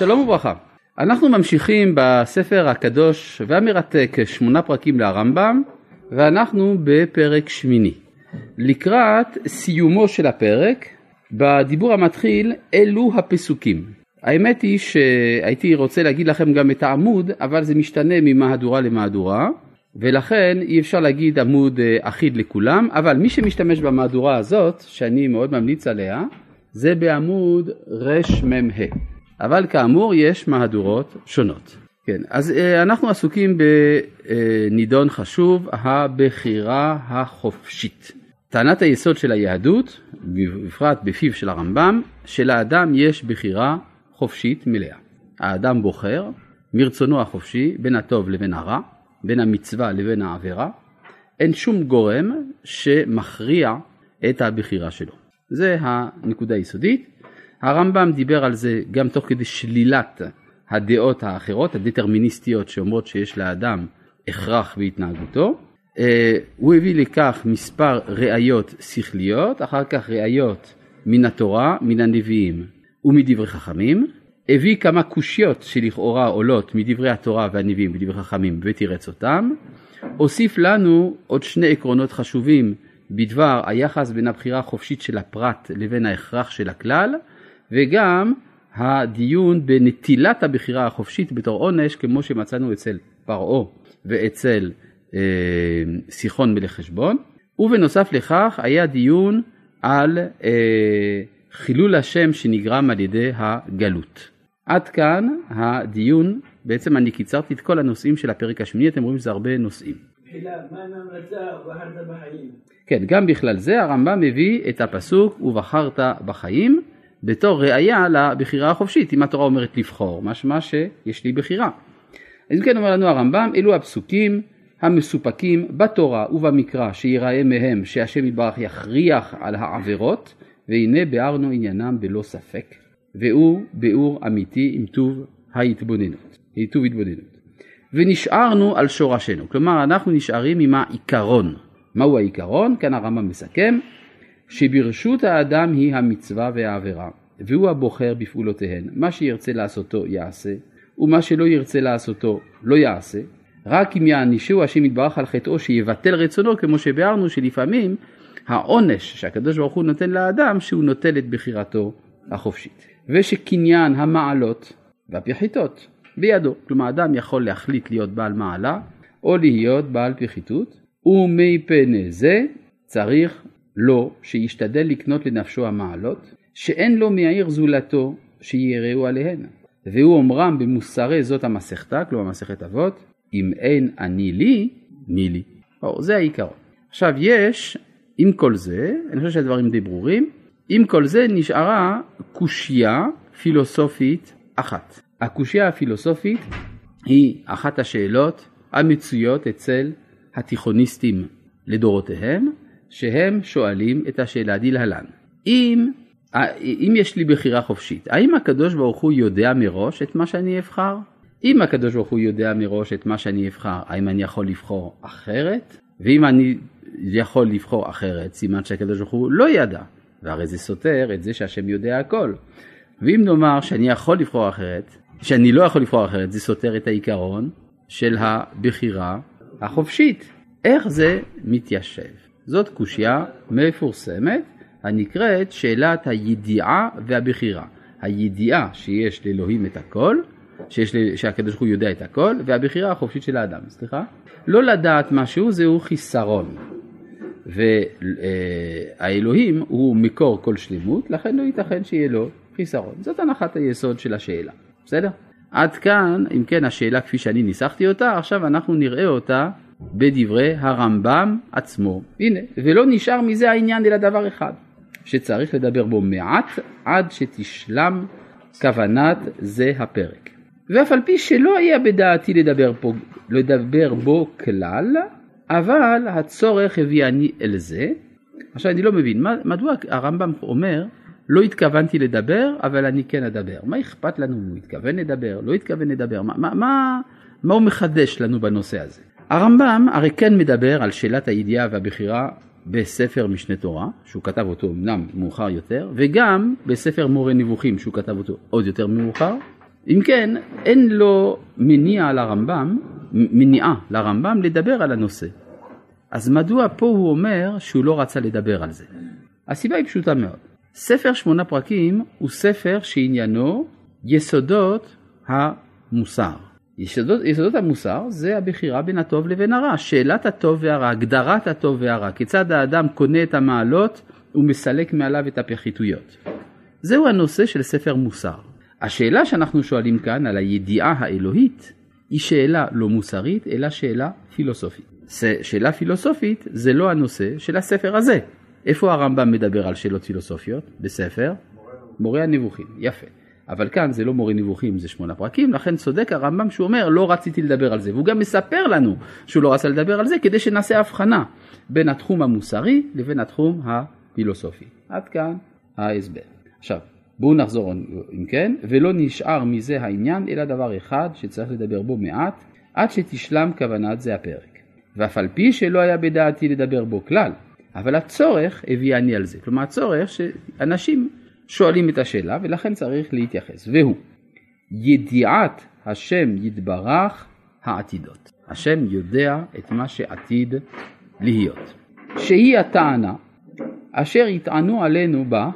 שלום וברכה. אנחנו ממשיכים בספר הקדוש והמרתק שמונה פרקים לרמב"ם ואנחנו בפרק שמיני. לקראת סיומו של הפרק, בדיבור המתחיל אלו הפסוקים. האמת היא שהייתי רוצה להגיד לכם גם את העמוד, אבל זה משתנה ממהדורה למהדורה, ולכן אי אפשר להגיד עמוד אה, אחיד לכולם, אבל מי שמשתמש במהדורה הזאת, שאני מאוד ממליץ עליה, זה בעמוד רמ"ה. אבל כאמור יש מהדורות שונות. כן, אז אה, אנחנו עסוקים בנידון חשוב, הבחירה החופשית. טענת היסוד של היהדות, בפרט בפיו של הרמב"ם, שלאדם יש בחירה חופשית מלאה. האדם בוחר מרצונו החופשי בין הטוב לבין הרע, בין המצווה לבין העבירה, אין שום גורם שמכריע את הבחירה שלו. זה הנקודה היסודית. הרמב"ם דיבר על זה גם תוך כדי שלילת הדעות האחרות, הדטרמיניסטיות שאומרות שיש לאדם הכרח בהתנהגותו. אה, הוא הביא לכך מספר ראיות שכליות, אחר כך ראיות מן התורה, מן הנביאים ומדברי חכמים. הביא כמה קושיות שלכאורה עולות מדברי התורה והנביאים ודברי חכמים ותירץ אותם. הוסיף לנו עוד שני עקרונות חשובים בדבר היחס בין הבחירה החופשית של הפרט לבין ההכרח של הכלל, וגם הדיון בנטילת הבחירה החופשית בתור עונש, כמו שמצאנו אצל פרעה ואצל אה, סיחון מלך חשבון, ובנוסף לכך היה דיון על אה, חילול השם שנגרם על ידי הגלות. עד כאן הדיון, בעצם אני קיצרתי את כל הנושאים של הפרק השמיני, אתם רואים שזה הרבה נושאים. כן, גם בכלל זה הרמב"ם מביא את הפסוק ובחרת בחיים בתור ראייה לבחירה החופשית. אם התורה אומרת לבחור, משמע שיש לי בחירה. אז אם כן אומר לנו הרמב"ם, אלו הפסוקים המסופקים בתורה ובמקרא שיראה מהם שהשם יתברך יכריח על העבירות, והנה ביארנו עניינם בלא ספק, והוא ביאור אמיתי עם טוב ההתבוננות, טוב התבוננות. ונשארנו על שורשנו, כלומר אנחנו נשארים עם העיקרון. מהו העיקרון? כאן הרמב"ם מסכם, שברשות האדם היא המצווה והעבירה, והוא הבוחר בפעולותיהן. מה שירצה לעשותו יעשה, ומה שלא ירצה לעשותו לא יעשה. רק אם יענישו השם יתברך על חטאו שיבטל רצונו, כמו שביארנו שלפעמים העונש שהקדוש ברוך הוא נותן לאדם, שהוא נוטל את בחירתו החופשית. ושקניין המעלות והפחיתות בידו. כלומר, אדם יכול להחליט להיות בעל מעלה, או להיות בעל פחיתות, ומפני זה צריך לו שישתדל לקנות לנפשו המעלות, שאין לו מהעיר זולתו שיראו עליהן. והוא אומרם במוסרי זאת המסכתה, כלומר מסכת אבות, אם אין אני לי, מי לי. או, זה העיקרון. עכשיו יש, עם כל זה, אני חושב שהדברים די ברורים, עם כל זה נשארה קושייה פילוסופית אחת. הקושייה הפילוסופית היא אחת השאלות המצויות אצל התיכוניסטים לדורותיהם, שהם שואלים את השאלה דלהלן. אם, אם יש לי בחירה חופשית, האם הקדוש ברוך הוא יודע מראש את מה שאני אבחר? אם הקדוש ברוך הוא יודע מראש את מה שאני אבחר, האם אני יכול לבחור אחרת? ואם אני יכול לבחור אחרת, סימן שהקדוש ברוך הוא לא ידע, והרי זה סותר את זה שהשם יודע הכל. ואם נאמר שאני יכול לבחור אחרת, שאני לא יכול לבחור אחרת, זה סותר את העיקרון של הבחירה החופשית. איך זה מתיישב? זאת קושייה מפורסמת הנקראת שאלת הידיעה והבחירה. הידיעה שיש לאלוהים את הכל, שיש, שהקדוש ברוך הוא יודע את הכל, והבחירה החופשית של האדם, סליחה? לא לדעת משהו זהו חיסרון. והאלוהים הוא מקור כל שלמות, לכן לא ייתכן שיהיה לו חיסרון. זאת הנחת היסוד של השאלה, בסדר? עד כאן, אם כן, השאלה כפי שאני ניסחתי אותה, עכשיו אנחנו נראה אותה בדברי הרמב"ם עצמו. הנה, ולא נשאר מזה העניין אלא דבר אחד, שצריך לדבר בו מעט עד שתשלם כוונת זה הפרק. ואף על פי שלא היה בדעתי לדבר, פה, לדבר בו כלל, אבל הצורך הביאני אל זה. עכשיו אני לא מבין, מדוע הרמב"ם אומר לא התכוונתי לדבר, אבל אני כן אדבר. מה אכפת לנו אם הוא התכוון לדבר, לא התכוון לדבר? מה, מה, מה, הוא מחדש לנו בנושא הזה? הרמב"ם הרי כן מדבר על שאלת הידיעה והבחירה בספר משנה תורה, שהוא כתב אותו אמנם מאוחר יותר, וגם בספר מורה נבוכים שהוא כתב אותו עוד יותר מאוחר, אם כן, אין לו מניע לרמב"ם, מניעה לרמב"ם לדבר על הנושא. אז מדוע פה הוא אומר שהוא לא רצה לדבר על זה? הסיבה היא פשוטה מאוד. ספר שמונה פרקים הוא ספר שעניינו יסודות המוסר. יסודות, יסודות המוסר זה הבחירה בין הטוב לבין הרע, שאלת הטוב והרע, הגדרת הטוב והרע, כיצד האדם קונה את המעלות ומסלק מעליו את הפחיתויות. זהו הנושא של ספר מוסר. השאלה שאנחנו שואלים כאן על הידיעה האלוהית היא שאלה לא מוסרית אלא שאלה פילוסופית. שאלה פילוסופית זה לא הנושא של הספר הזה. איפה הרמב"ם מדבר על שאלות פילוסופיות? בספר? מורה הנבוכים. יפה. אבל כאן זה לא מורה נבוכים, זה שמונה פרקים, לכן צודק הרמב"ם שהוא אומר לא רציתי לדבר על זה, והוא גם מספר לנו שהוא לא רצה לדבר על זה כדי שנעשה הבחנה בין התחום המוסרי לבין התחום הפילוסופי. עד כאן ההסבר. עכשיו, בואו נחזור אם כן, ולא נשאר מזה העניין אלא דבר אחד שצריך לדבר בו מעט, עד שתשלם כוונת זה הפרק. ואף על פי שלא היה בדעתי לדבר בו כלל, אבל הצורך הביאני על זה. כלומר הצורך שאנשים שואלים את השאלה ולכן צריך להתייחס, והוא ידיעת השם יתברך העתידות. השם יודע את מה שעתיד להיות. שהיא הטענה אשר יטענו עלינו בה,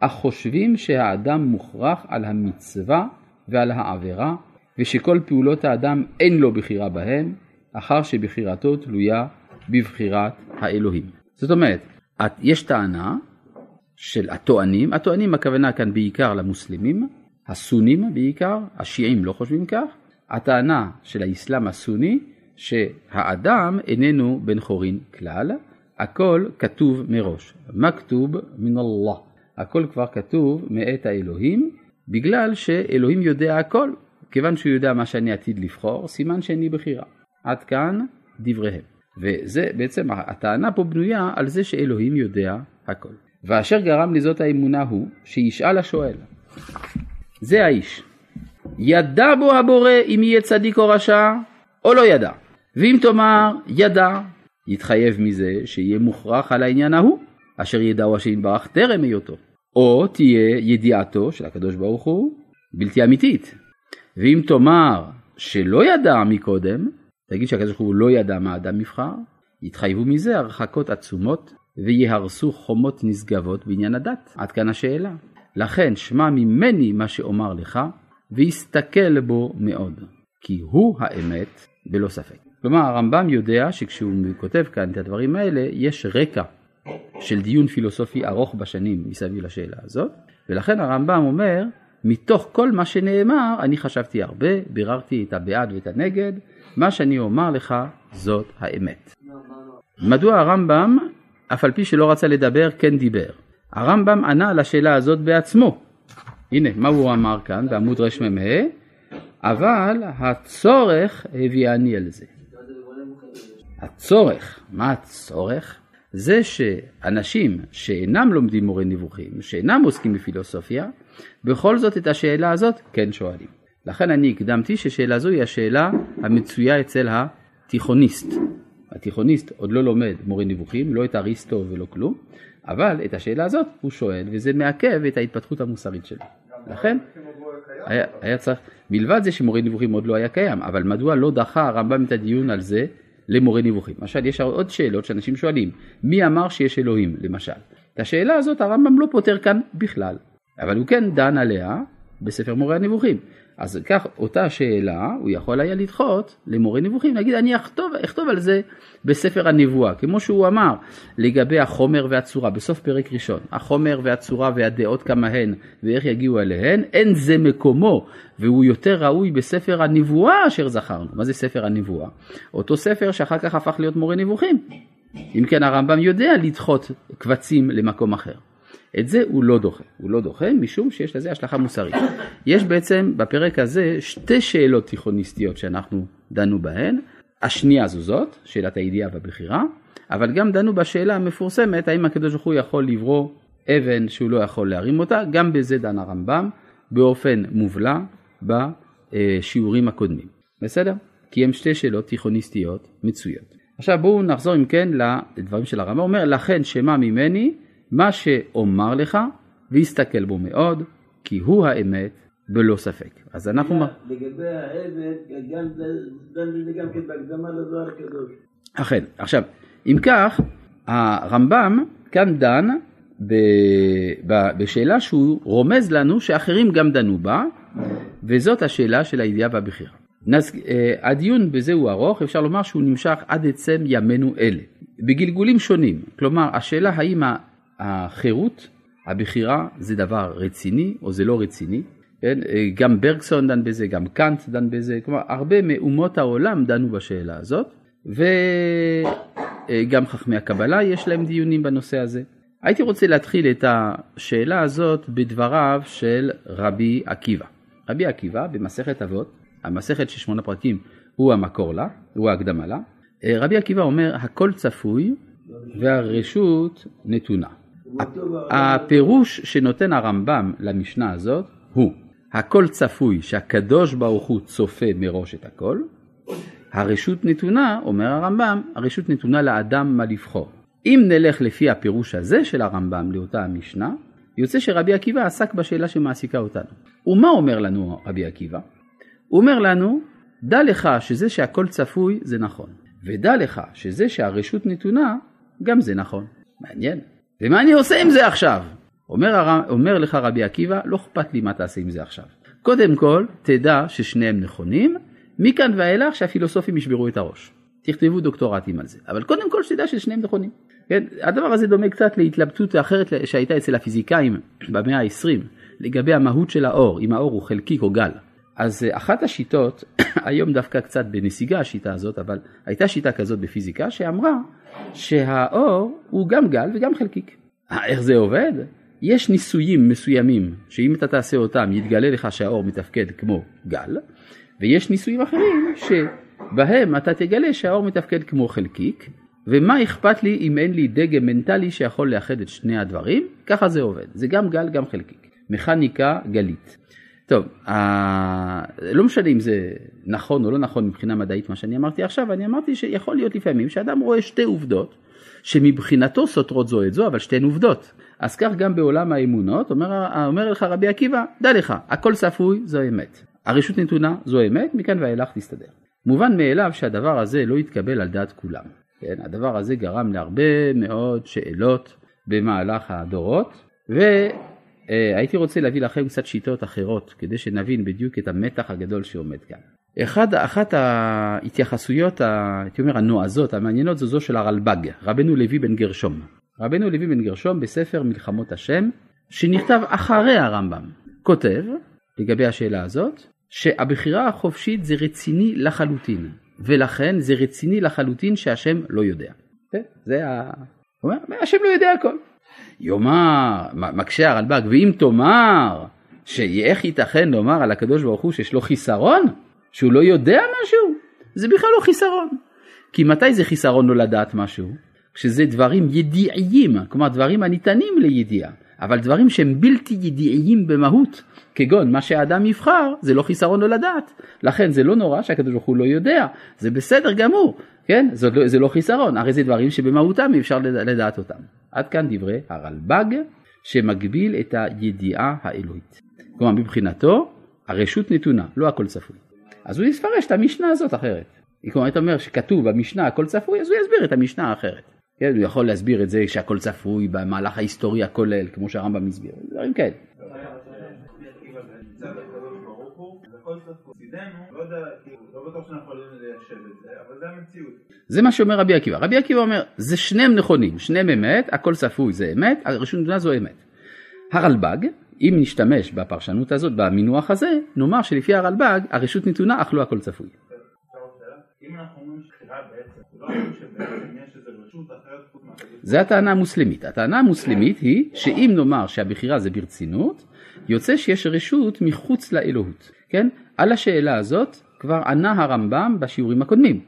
אך חושבים שהאדם מוכרח על המצווה ועל העבירה, ושכל פעולות האדם אין לו בחירה בהם, אחר שבחירתו תלויה בבחירת האלוהים. זאת אומרת, יש טענה של הטוענים, הטוענים הכוונה כאן בעיקר למוסלמים, הסונים בעיקר, השיעים לא חושבים כך, הטענה של האסלאם הסוני שהאדם איננו בן חורין כלל, הכל כתוב מראש, מכתוב מן אללה, הכל כבר כתוב מאת האלוהים, בגלל שאלוהים יודע הכל, כיוון שהוא יודע מה שאני עתיד לבחור, סימן שאין לי בחירה. עד כאן דבריהם. וזה בעצם הטענה פה בנויה על זה שאלוהים יודע הכל. ואשר גרם לזאת האמונה הוא שישאל השואל. זה האיש. ידע בו הבורא אם יהיה צדיק או רשע, או לא ידע. ואם תאמר ידע, יתחייב מזה שיהיה מוכרח על העניין ההוא, אשר ידעו השם יתברך טרם היותו. או תהיה ידיעתו של הקדוש ברוך הוא בלתי אמיתית. ואם תאמר שלא ידע מקודם, תגיד שהקדוש ברוך הוא לא ידע מה אדם יבחר, יתחייבו מזה הרחקות עצומות ויהרסו חומות נשגבות בעניין הדת. עד כאן השאלה. לכן שמע ממני מה שאומר לך, והסתכל בו מאוד, כי הוא האמת בלא ספק. כלומר הרמב"ם יודע שכשהוא כותב כאן את הדברים האלה, יש רקע של דיון פילוסופי ארוך בשנים מסביב לשאלה הזאת, ולכן הרמב"ם אומר, מתוך כל מה שנאמר, אני חשבתי הרבה, ביררתי את הבעד ואת הנגד, מה שאני אומר לך זאת האמת. מדוע הרמב"ם אף על פי שלא רצה לדבר, כן דיבר. הרמב"ם ענה על השאלה הזאת בעצמו. הנה, מה הוא אמר כאן בעמוד רמ"ה? אבל הצורך הביאני על זה. הצורך, מה הצורך? זה שאנשים שאינם לומדים מורה נבוכים, שאינם עוסקים בפילוסופיה, בכל זאת את השאלה הזאת כן שואלים. לכן אני הקדמתי ששאלה זו היא השאלה המצויה אצל התיכוניסט, התיכוניסט עוד לא לומד מורה נבוכים, לא את אריסטו ולא כלום, אבל את השאלה הזאת הוא שואל, וזה מעכב את ההתפתחות המוסרית שלו. לכן, היה, היה צריך, מלבד זה שמורה נבוכים עוד לא היה קיים, אבל מדוע לא דחה הרמב"ם את הדיון על זה למורה נבוכים? למשל, יש עוד שאלות שאנשים שואלים, מי אמר שיש אלוהים, למשל? את השאלה הזאת הרמב"ם לא פותר כאן בכלל, אבל הוא כן דן עליה בספר מורה הנבוכים. אז כך אותה שאלה הוא יכול היה לדחות למורה נבוכים, להגיד אני אכתוב, אכתוב על זה בספר הנבואה, כמו שהוא אמר לגבי החומר והצורה בסוף פרק ראשון, החומר והצורה והדעות כמה הן ואיך יגיעו אליהן, אין זה מקומו והוא יותר ראוי בספר הנבואה אשר זכרנו. מה זה ספר הנבואה? אותו ספר שאחר כך הפך להיות מורה נבוכים. אם כן הרמב"ם יודע לדחות קבצים למקום אחר. את זה הוא לא דוחה, הוא לא דוחה משום שיש לזה השלכה מוסרית. יש בעצם בפרק הזה שתי שאלות תיכוניסטיות שאנחנו דנו בהן, השנייה זו זאת, שאלת הידיעה והבחירה, אבל גם דנו בשאלה המפורסמת האם הקדוש ברוך הוא יכול לברוא אבן שהוא לא יכול להרים אותה, גם בזה דן הרמב"ם באופן מובלע בשיעורים הקודמים, בסדר? כי הם שתי שאלות תיכוניסטיות מצויות. עכשיו בואו נחזור אם כן לדברים של הרמב"ם, אומר לכן שמע ממני מה שאומר לך והסתכל בו מאוד, כי הוא האמת בלא ספק. אז אנחנו... לגבי העבד, גם בזה גם כן בהקדמה לזוהר הקדוש. אכן. עכשיו, אם כך, הרמב"ם כאן דן ב, ב, בשאלה שהוא רומז לנו שאחרים גם דנו בה, וזאת השאלה של הידיעה והבחירה. נס, אה, הדיון בזה הוא ארוך, אפשר לומר שהוא נמשך עד עצם ימינו אלה, בגלגולים שונים. כלומר, השאלה האם החירות, הבחירה, זה דבר רציני או זה לא רציני. כן? אה, גם ברגסון דן בזה, גם קאנט דן בזה, כלומר, הרבה מאומות העולם דנו בשאלה הזאת, וגם חכמי הקבלה יש להם דיונים בנושא הזה. הייתי רוצה להתחיל את השאלה הזאת בדבריו של רבי עקיבא. רבי עקיבא במסכת אבות, המסכת של שמונה פרקים הוא המקור לה, הוא ההקדמה לה. רבי עקיבא אומר הכל צפוי והרשות נתונה. הפירוש שנותן הרמב"ם למשנה הזאת הוא הכל צפוי שהקדוש ברוך הוא צופה מראש את הכל, הרשות נתונה, אומר הרמב"ם, הרשות נתונה לאדם מה לבחור. אם נלך לפי הפירוש הזה של הרמב"ם לאותה המשנה, יוצא שרבי עקיבא עסק בשאלה שמעסיקה אותנו. ומה אומר לנו רבי עקיבא? הוא אומר לנו, דע לך שזה שהכל צפוי זה נכון, ודע לך שזה שהרשות נתונה, גם זה נכון. מעניין. ומה אני עושה עם זה עכשיו? אומר, אומר לך רבי עקיבא, לא אכפת לי מה תעשה עם זה עכשיו. קודם כל, תדע ששניהם נכונים, מכאן ואילך שהפילוסופים ישברו את הראש. תכתבו דוקטורטים על זה. אבל קודם כל שתדע ששניהם נכונים. כן? הדבר הזה דומה קצת להתלבטות אחרת שהייתה אצל הפיזיקאים במאה ה-20 לגבי המהות של האור, אם האור הוא חלקיק או גל. אז אה, אחת השיטות, היום דווקא קצת בנסיגה השיטה הזאת, אבל הייתה שיטה כזאת בפיזיקה שאמרה שהאור הוא גם גל וגם חלקיק. אה, איך זה עובד? יש ניסויים מסוימים שאם אתה תעשה אותם יתגלה לך שהאור מתפקד כמו גל, ויש ניסויים אחרים שבהם אתה תגלה שהאור מתפקד כמו חלקיק, ומה אכפת לי אם אין לי דגם מנטלי שיכול לאחד את שני הדברים? ככה זה עובד, זה גם גל גם חלקיק, מכניקה גלית. טוב, ה... לא משנה אם זה נכון או לא נכון מבחינה מדעית מה שאני אמרתי עכשיו, אני אמרתי שיכול להיות לפעמים שאדם רואה שתי עובדות שמבחינתו סותרות זו את זו, אבל שתיהן עובדות. אז כך גם בעולם האמונות, אומר, אומר לך רבי עקיבא, דע לך, הכל צפוי זו אמת. הרשות נתונה זו אמת, מכאן ואילך תסתדר. מובן מאליו שהדבר הזה לא יתקבל על דעת כולם. כן, הדבר הזה גרם להרבה מאוד שאלות במהלך הדורות, והייתי רוצה להביא לכם קצת שיטות אחרות, כדי שנבין בדיוק את המתח הגדול שעומד כאן. אחד, אחת ההתייחסויות, הייתי אומר, הנועזות, המעניינות, זו זו של הרלב"ג, רבנו לוי בן גרשום. רבנו לוי בן גרשום בספר מלחמות השם, שנכתב אחרי הרמב"ם, כותב, לגבי השאלה הזאת, שהבחירה החופשית זה רציני לחלוטין, ולכן זה רציני לחלוטין שהשם לא יודע. כן, זה ה... הוא אומר, השם לא יודע הכל. יאמר, מקשה הרלב"ג, ואם תאמר, שאיך ייתכן לומר על הקדוש ברוך הוא שיש לו חיסרון? שהוא לא יודע משהו? זה בכלל לא חיסרון. כי מתי זה חיסרון לא לדעת משהו? כשזה דברים ידיעיים, כלומר דברים הניתנים לידיעה, אבל דברים שהם בלתי ידיעיים במהות, כגון מה שהאדם יבחר, זה לא חיסרון לא לדעת. לכן זה לא נורא שהקדוש ברוך הוא לא יודע, זה בסדר גמור, כן? זה לא, זה לא חיסרון, הרי זה דברים שבמהותם אפשר לדעת אותם. עד כאן דברי הרלב"ג, שמגביל את הידיעה האלוהית. כלומר מבחינתו, הרשות נתונה, לא הכל צפוי. אז הוא יפרש את המשנה הזאת אחרת. כלומר, אתה אומר שכתוב במשנה הכל צפוי, אז הוא יסביר את המשנה האחרת. כן, הוא יכול להסביר את זה שהכל צפוי במהלך ההיסטורי הכולל, כמו שהרמב"ם הסביר, דברים כאלה. זה מה שאומר רבי עקיבא. רבי עקיבא אומר, זה שניהם נכונים, שניהם אמת, הכל צפוי זה אמת, הרשות נתונה זו אמת. הרלב"ג, אם נשתמש בפרשנות הזאת, במינוח הזה, נאמר שלפי הרלב"ג, הרשות נתונה אך לא הכל צפוי. אם אנחנו אומרים שבחירה בעצם, לא אומרים שבעצם יש זה הטענה המוסלמית. הטענה המוסלמית היא שאם נאמר שהבחירה זה ברצינות, יוצא שיש רשות מחוץ לאלוהות. כן? על השאלה הזאת כבר ענה הרמב"ם בשיעורים הקודמים.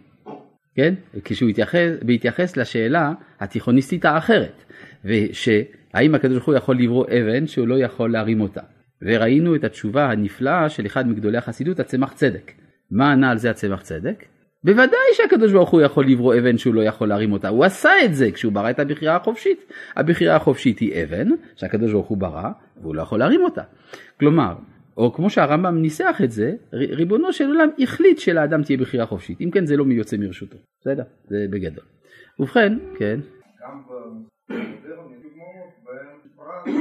כן? כשהוא התייחס, בהתייחס לשאלה התיכוניסטית האחרת. ושהאם הקדוש ברוך הוא יכול לברוא אבן שהוא לא יכול להרים אותה. וראינו את התשובה הנפלאה של אחד מגדולי החסידות, הצמח צדק. מה ענה על זה הצמח צדק? בוודאי שהקדוש ברוך הוא יכול לברוא אבן שהוא לא יכול להרים אותה, הוא עשה את זה כשהוא ברא את הבחירה החופשית. הבחירה החופשית היא אבן שהקדוש ברוך הוא ברא והוא לא יכול להרים אותה. כלומר, או כמו שהרמב"ם ניסח את זה, ריבונו של עולם החליט שלאדם תהיה בחירה חופשית, אם כן זה לא יוצא מרשותו, בסדר? זה בגדול. ובכן, כן, גם במודרני דוגמאות בהן פרט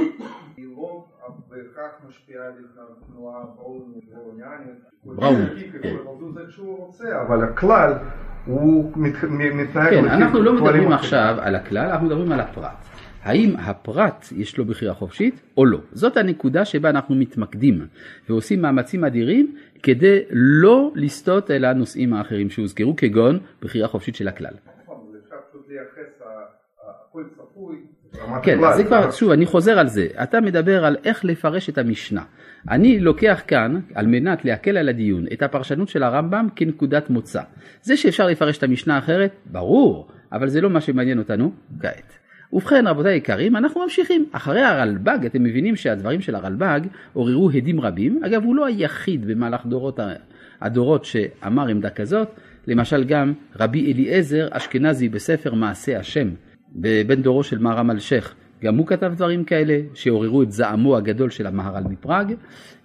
היא לא בהכרח משפיעה על התנועה בראוניאנית. כן. כשהוא רוצה, אבל הכלל הוא מתנהג כן, אנחנו לא מדברים. עכשיו על הכלל, אנחנו מדברים על הפרט. האם הפרט יש לו בחירה חופשית או לא? זאת הנקודה שבה אנחנו מתמקדים ועושים מאמצים אדירים כדי לא לסטות אל הנושאים האחרים שהוזכרו כגון בחירה חופשית של הכלל. נכון, אפשר פשוט לייחס הכל צפוי. כן. אז זה כבר, שוב, אני חוזר על זה. אתה מדבר על איך לפרש את המשנה. אני לוקח כאן, על מנת להקל על הדיון, את הפרשנות של הרמב"ם כנקודת מוצא. זה שאפשר לפרש את המשנה אחרת, ברור, אבל זה לא מה שמעניין אותנו כעת. ובכן, רבותיי היקרים, אנחנו ממשיכים. אחרי הרלב"ג, אתם מבינים שהדברים של הרלב"ג עוררו הדים רבים. אגב, הוא לא היחיד במהלך דורות, הדורות שאמר עמדה כזאת. למשל גם רבי אליעזר אשכנזי בספר מעשה השם, בבן דורו של מהר"ם אלשיך, גם הוא כתב דברים כאלה שעוררו את זעמו הגדול של המהר"ל מפראג.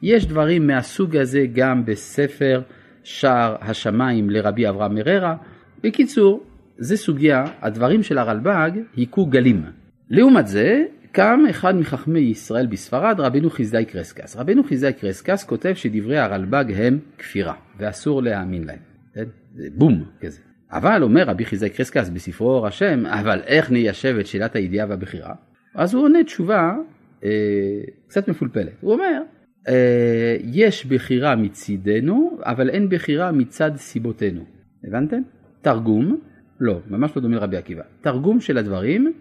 יש דברים מהסוג הזה גם בספר שער השמיים לרבי אברהם מררה. בקיצור, זה סוגיה, הדברים של הרלב"ג היכו גלים. לעומת זה, קם אחד מחכמי ישראל בספרד, רבנו חסדאי קרסקס. רבנו חסדאי קרסקס כותב שדברי הרלב"ג הם כפירה, ואסור להאמין להם. כן? בום כזה. אבל אומר רבי חסדאי קרסקס בספרו אור השם, אבל איך ניישב את שאלת הידיעה והבחירה? אז הוא עונה תשובה אה, קצת מפולפלת. הוא אומר, אה, יש בחירה מצידנו, אבל אין בחירה מצד סיבותינו. הבנתם? תרגום, לא, ממש לא דומה לרבי עקיבא. תרגום של הדברים,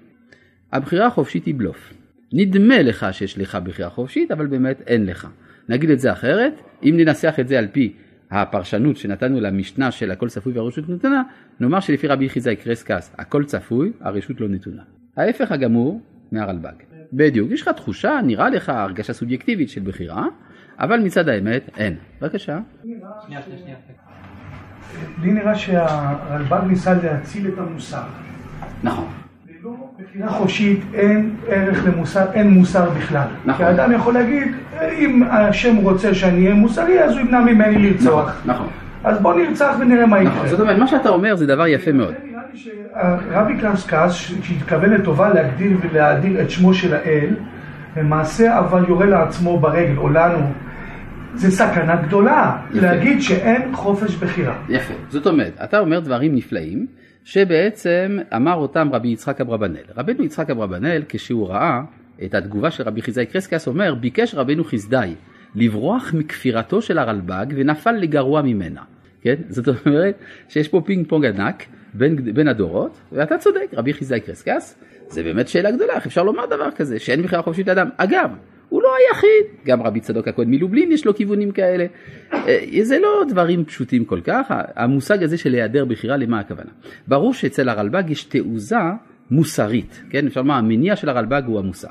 הבחירה החופשית היא בלוף. נדמה לך שיש לך בחירה חופשית, אבל באמת אין לך. נגיד את זה אחרת, אם ננסח את זה על פי הפרשנות שנתנו למשנה של הכל צפוי והרשות נתונה, נאמר שלפי רבי חיזאי קרסקס, הכל צפוי, הרשות לא נתונה. ההפך הגמור מהרלב"ג. בדיוק, יש לך תחושה, נראה לך הרגשה סובייקטיבית של בחירה, אבל מצד האמת אין. בבקשה. שנייה, שנייה, שנייה. לי נראה שהרלב"ג ניסה להציל את המוסר. נכון. ללא בחירה חופשית אין ערך למוסר, אין מוסר בכלל. נכון. כי האדם יכול להגיד, אם השם רוצה שאני אהיה מוסרי, אז הוא ימנע ממני לרצוח. נכון. אז בוא נרצח ונראה מה נכון. יקרה. זאת אומרת, מה שאתה אומר זה דבר יפה מאוד. נראה לי שהרבי קרסקס, שהתכוון לטובה להגדיל ולהאדיר את שמו של האל, למעשה אבל יורה לעצמו ברגל, או לנו. זה סכנה גדולה, יפה. להגיד שאין חופש בחירה. יפה. זאת אומרת, אתה אומר דברים נפלאים, שבעצם אמר אותם רבי יצחק אברבנאל. רבנו יצחק אברבנאל, כשהוא ראה את התגובה של רבי חסדאי קרסקס, אומר, ביקש רבנו חסדאי לברוח מכפירתו של הרלב"ג ונפל לגרוע ממנה. כן? זאת אומרת שיש פה פינג פונג ענק בין, בין הדורות, ואתה צודק, רבי חסדאי קרסקס, זה באמת שאלה גדולה, איך אפשר לומר דבר כזה, שאין בחירה חופשית לאדם. אגב, הוא לא היחיד, גם רבי צדוק הכהן מלובלין יש לו כיוונים כאלה. אה, זה לא דברים פשוטים כל כך, המושג הזה של היעדר בחירה, למה הכוונה? ברור שאצל הרלב"ג יש תעוזה מוסרית, כן? אפשר לומר, המניע של הרלב"ג הוא המוסר.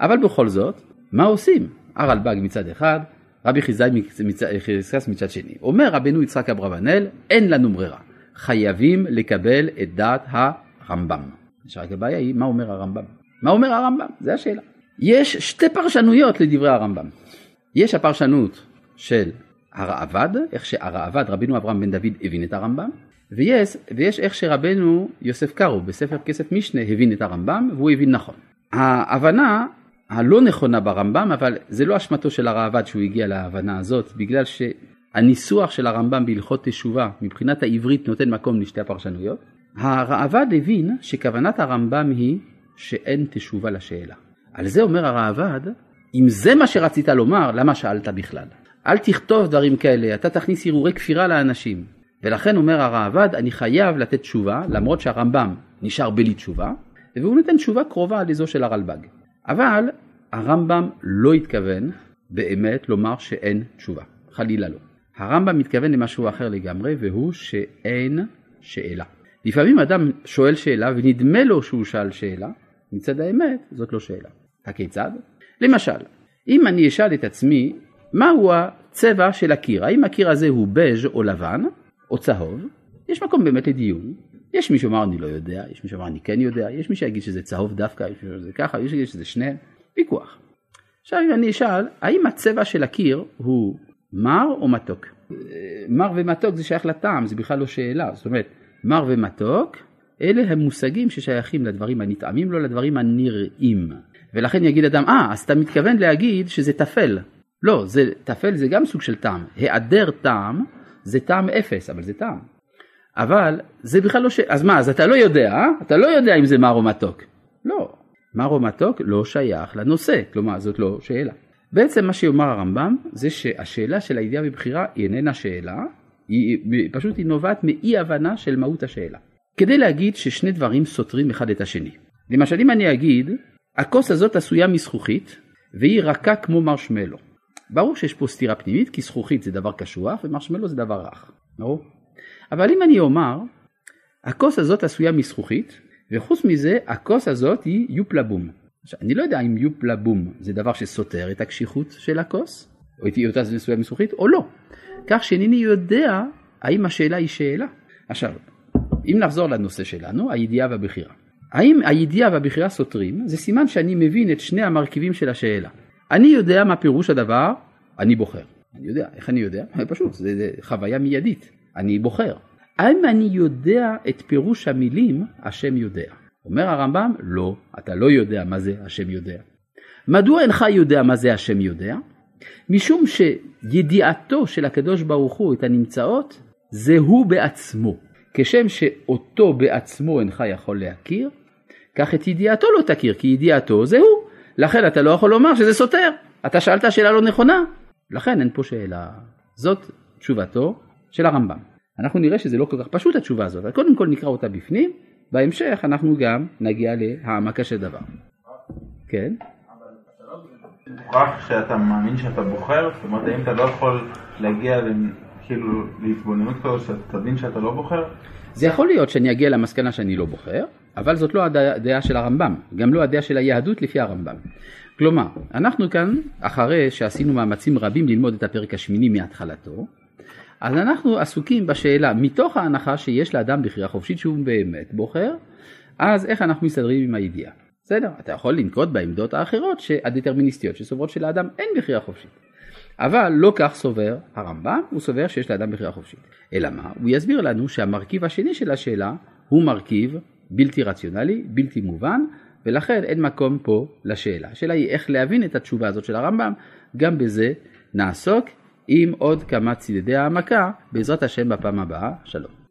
אבל בכל זאת, מה עושים? הרלב"ג מצד אחד, רבי חיזאי מצד, מצד שני. אומר רבנו יצחק אברבנאל, אין לנו ברירה, חייבים לקבל את דעת הרמב"ם. שרק הבעיה היא, מה אומר הרמב"ם? מה אומר הרמב"ם? זה השאלה. יש שתי פרשנויות לדברי הרמב"ם. יש הפרשנות של הרעב"ד, איך שהרעב"ד, רבינו אברהם בן דוד הבין את הרמב"ם, ויש, ויש איך שרבנו יוסף קארו בספר כסף משנה הבין את הרמב"ם, והוא הבין נכון. ההבנה הלא נכונה ברמב"ם, אבל זה לא אשמתו של הרעב"ד שהוא הגיע להבנה הזאת, בגלל שהניסוח של הרמב"ם בהלכות תשובה מבחינת העברית נותן מקום לשתי הפרשנויות. הרעב"ד הבין שכוונת הרמב"ם היא שאין תשובה לשאלה. על זה אומר הרעב"ד, אם זה מה שרצית לומר, למה שאלת בכלל? אל תכתוב דברים כאלה, אתה תכניס הרהורי כפירה לאנשים. ולכן אומר הרעב"ד, אני חייב לתת תשובה, למרות שהרמב"ם נשאר בלי תשובה, והוא נותן תשובה קרובה לזו של הרלב"ג. אבל הרמב"ם לא התכוון באמת לומר שאין תשובה, חלילה לא. הרמב"ם מתכוון למשהו אחר לגמרי, והוא שאין שאלה. לפעמים אדם שואל שאלה ונדמה לו שהוא שאל שאלה, מצד האמת זאת לא שאלה. הכיצד? למשל, אם אני אשאל את עצמי מהו הצבע של הקיר, האם הקיר הזה הוא בז' או לבן או צהוב, יש מקום באמת לדיון. יש מי שאומר אני לא יודע, יש מי שאומר אני כן יודע, יש מי שיגיד שזה צהוב דווקא, יש מי שזה ככה, יש מי שיגיד שזה שניהם, ויכוח. עכשיו אם אני אשאל, האם הצבע של הקיר הוא מר או מתוק? אה, מר ומתוק זה שייך לטעם, זה בכלל לא שאלה. זאת אומרת, מר ומתוק, אלה הם מושגים ששייכים לדברים הנטעמים, לא לדברים הנראים. ולכן יגיד אדם, אה, אז אתה מתכוון להגיד שזה טפל. לא, זה, טפל זה גם סוג של טעם. היעדר טעם זה טעם אפס, אבל זה טעם. אבל זה בכלל לא ש... אז מה, אז אתה לא יודע, אה? אתה לא יודע אם זה מר או מתוק. לא, מר או מתוק לא שייך לנושא, כלומר זאת לא שאלה. בעצם מה שיאמר הרמב"ם זה שהשאלה של הידיעה בבחירה היא איננה שאלה, היא פשוט היא נובעת מאי הבנה של מהות השאלה. כדי להגיד ששני דברים סותרים אחד את השני. למשל אם אני אגיד, הכוס הזאת עשויה מזכוכית והיא רכה כמו מרשמלו. ברור שיש פה סתירה פנימית כי זכוכית זה דבר קשוח ומרשמלו זה דבר רך, ברור? אבל אם אני אומר, הכוס הזאת עשויה מזכוכית וחוץ מזה הכוס הזאת היא יופלבום. עכשיו, אני לא יודע אם יופלבום זה דבר שסותר את הקשיחות של הכוס, או את היותה עשויה מזכוכית או לא. כך שאינני יודע האם השאלה היא שאלה. עכשיו, אם נחזור לנושא שלנו, הידיעה והבחירה. האם הידיעה והבחירה סותרים, זה סימן שאני מבין את שני המרכיבים של השאלה. אני יודע מה פירוש הדבר, אני בוחר. אני יודע, איך אני יודע? פשוט, זה, זה חוויה מיידית. אני בוחר. האם אני יודע את פירוש המילים השם יודע? אומר הרמב"ם, לא, אתה לא יודע מה זה השם יודע. מדוע אינך יודע מה זה השם יודע? משום שידיעתו של הקדוש ברוך הוא את הנמצאות, זה הוא בעצמו. כשם שאותו בעצמו אינך יכול להכיר, כך את ידיעתו לא תכיר, כי ידיעתו זה הוא. לכן אתה לא יכול לומר שזה סותר. אתה שאלת שאלה לא נכונה, לכן אין פה שאלה. זאת תשובתו של הרמב"ם. אנחנו נראה שזה לא כל כך פשוט התשובה הזאת, אבל קודם כל נקרא אותה בפנים, בהמשך אנחנו גם נגיע להעמקה של דבר. כן? מוכרח שאתה מאמין שאתה בוחר? זאת אומרת, האם אתה לא יכול להגיע כאילו להתבוננות כזו שאתה תבין שאתה לא בוחר? זה יכול להיות שאני אגיע למסקנה שאני לא בוחר, אבל זאת לא הדעה של הרמב"ם, גם לא הדעה של היהדות לפי הרמב"ם. כלומר, אנחנו כאן, אחרי שעשינו מאמצים רבים ללמוד את הפרק השמיני מהתחלתו, אז אנחנו עסוקים בשאלה, מתוך ההנחה שיש לאדם בחירה חופשית שהוא באמת בוחר, אז איך אנחנו מסתדרים עם הידיעה? בסדר, אתה יכול לנקוט בעמדות האחרות הדטרמיניסטיות שסוברות שלאדם אין בחירה חופשית. אבל לא כך סובר הרמב"ם, הוא סובר שיש לאדם בחירה חופשית. אלא מה? הוא יסביר לנו שהמרכיב השני של השאלה הוא מרכיב בלתי רציונלי, בלתי מובן, ולכן אין מקום פה לשאלה. השאלה היא איך להבין את התשובה הזאת של הרמב"ם, גם בזה נעסוק עם עוד כמה צידדי העמקה, בעזרת השם בפעם הבאה, שלום.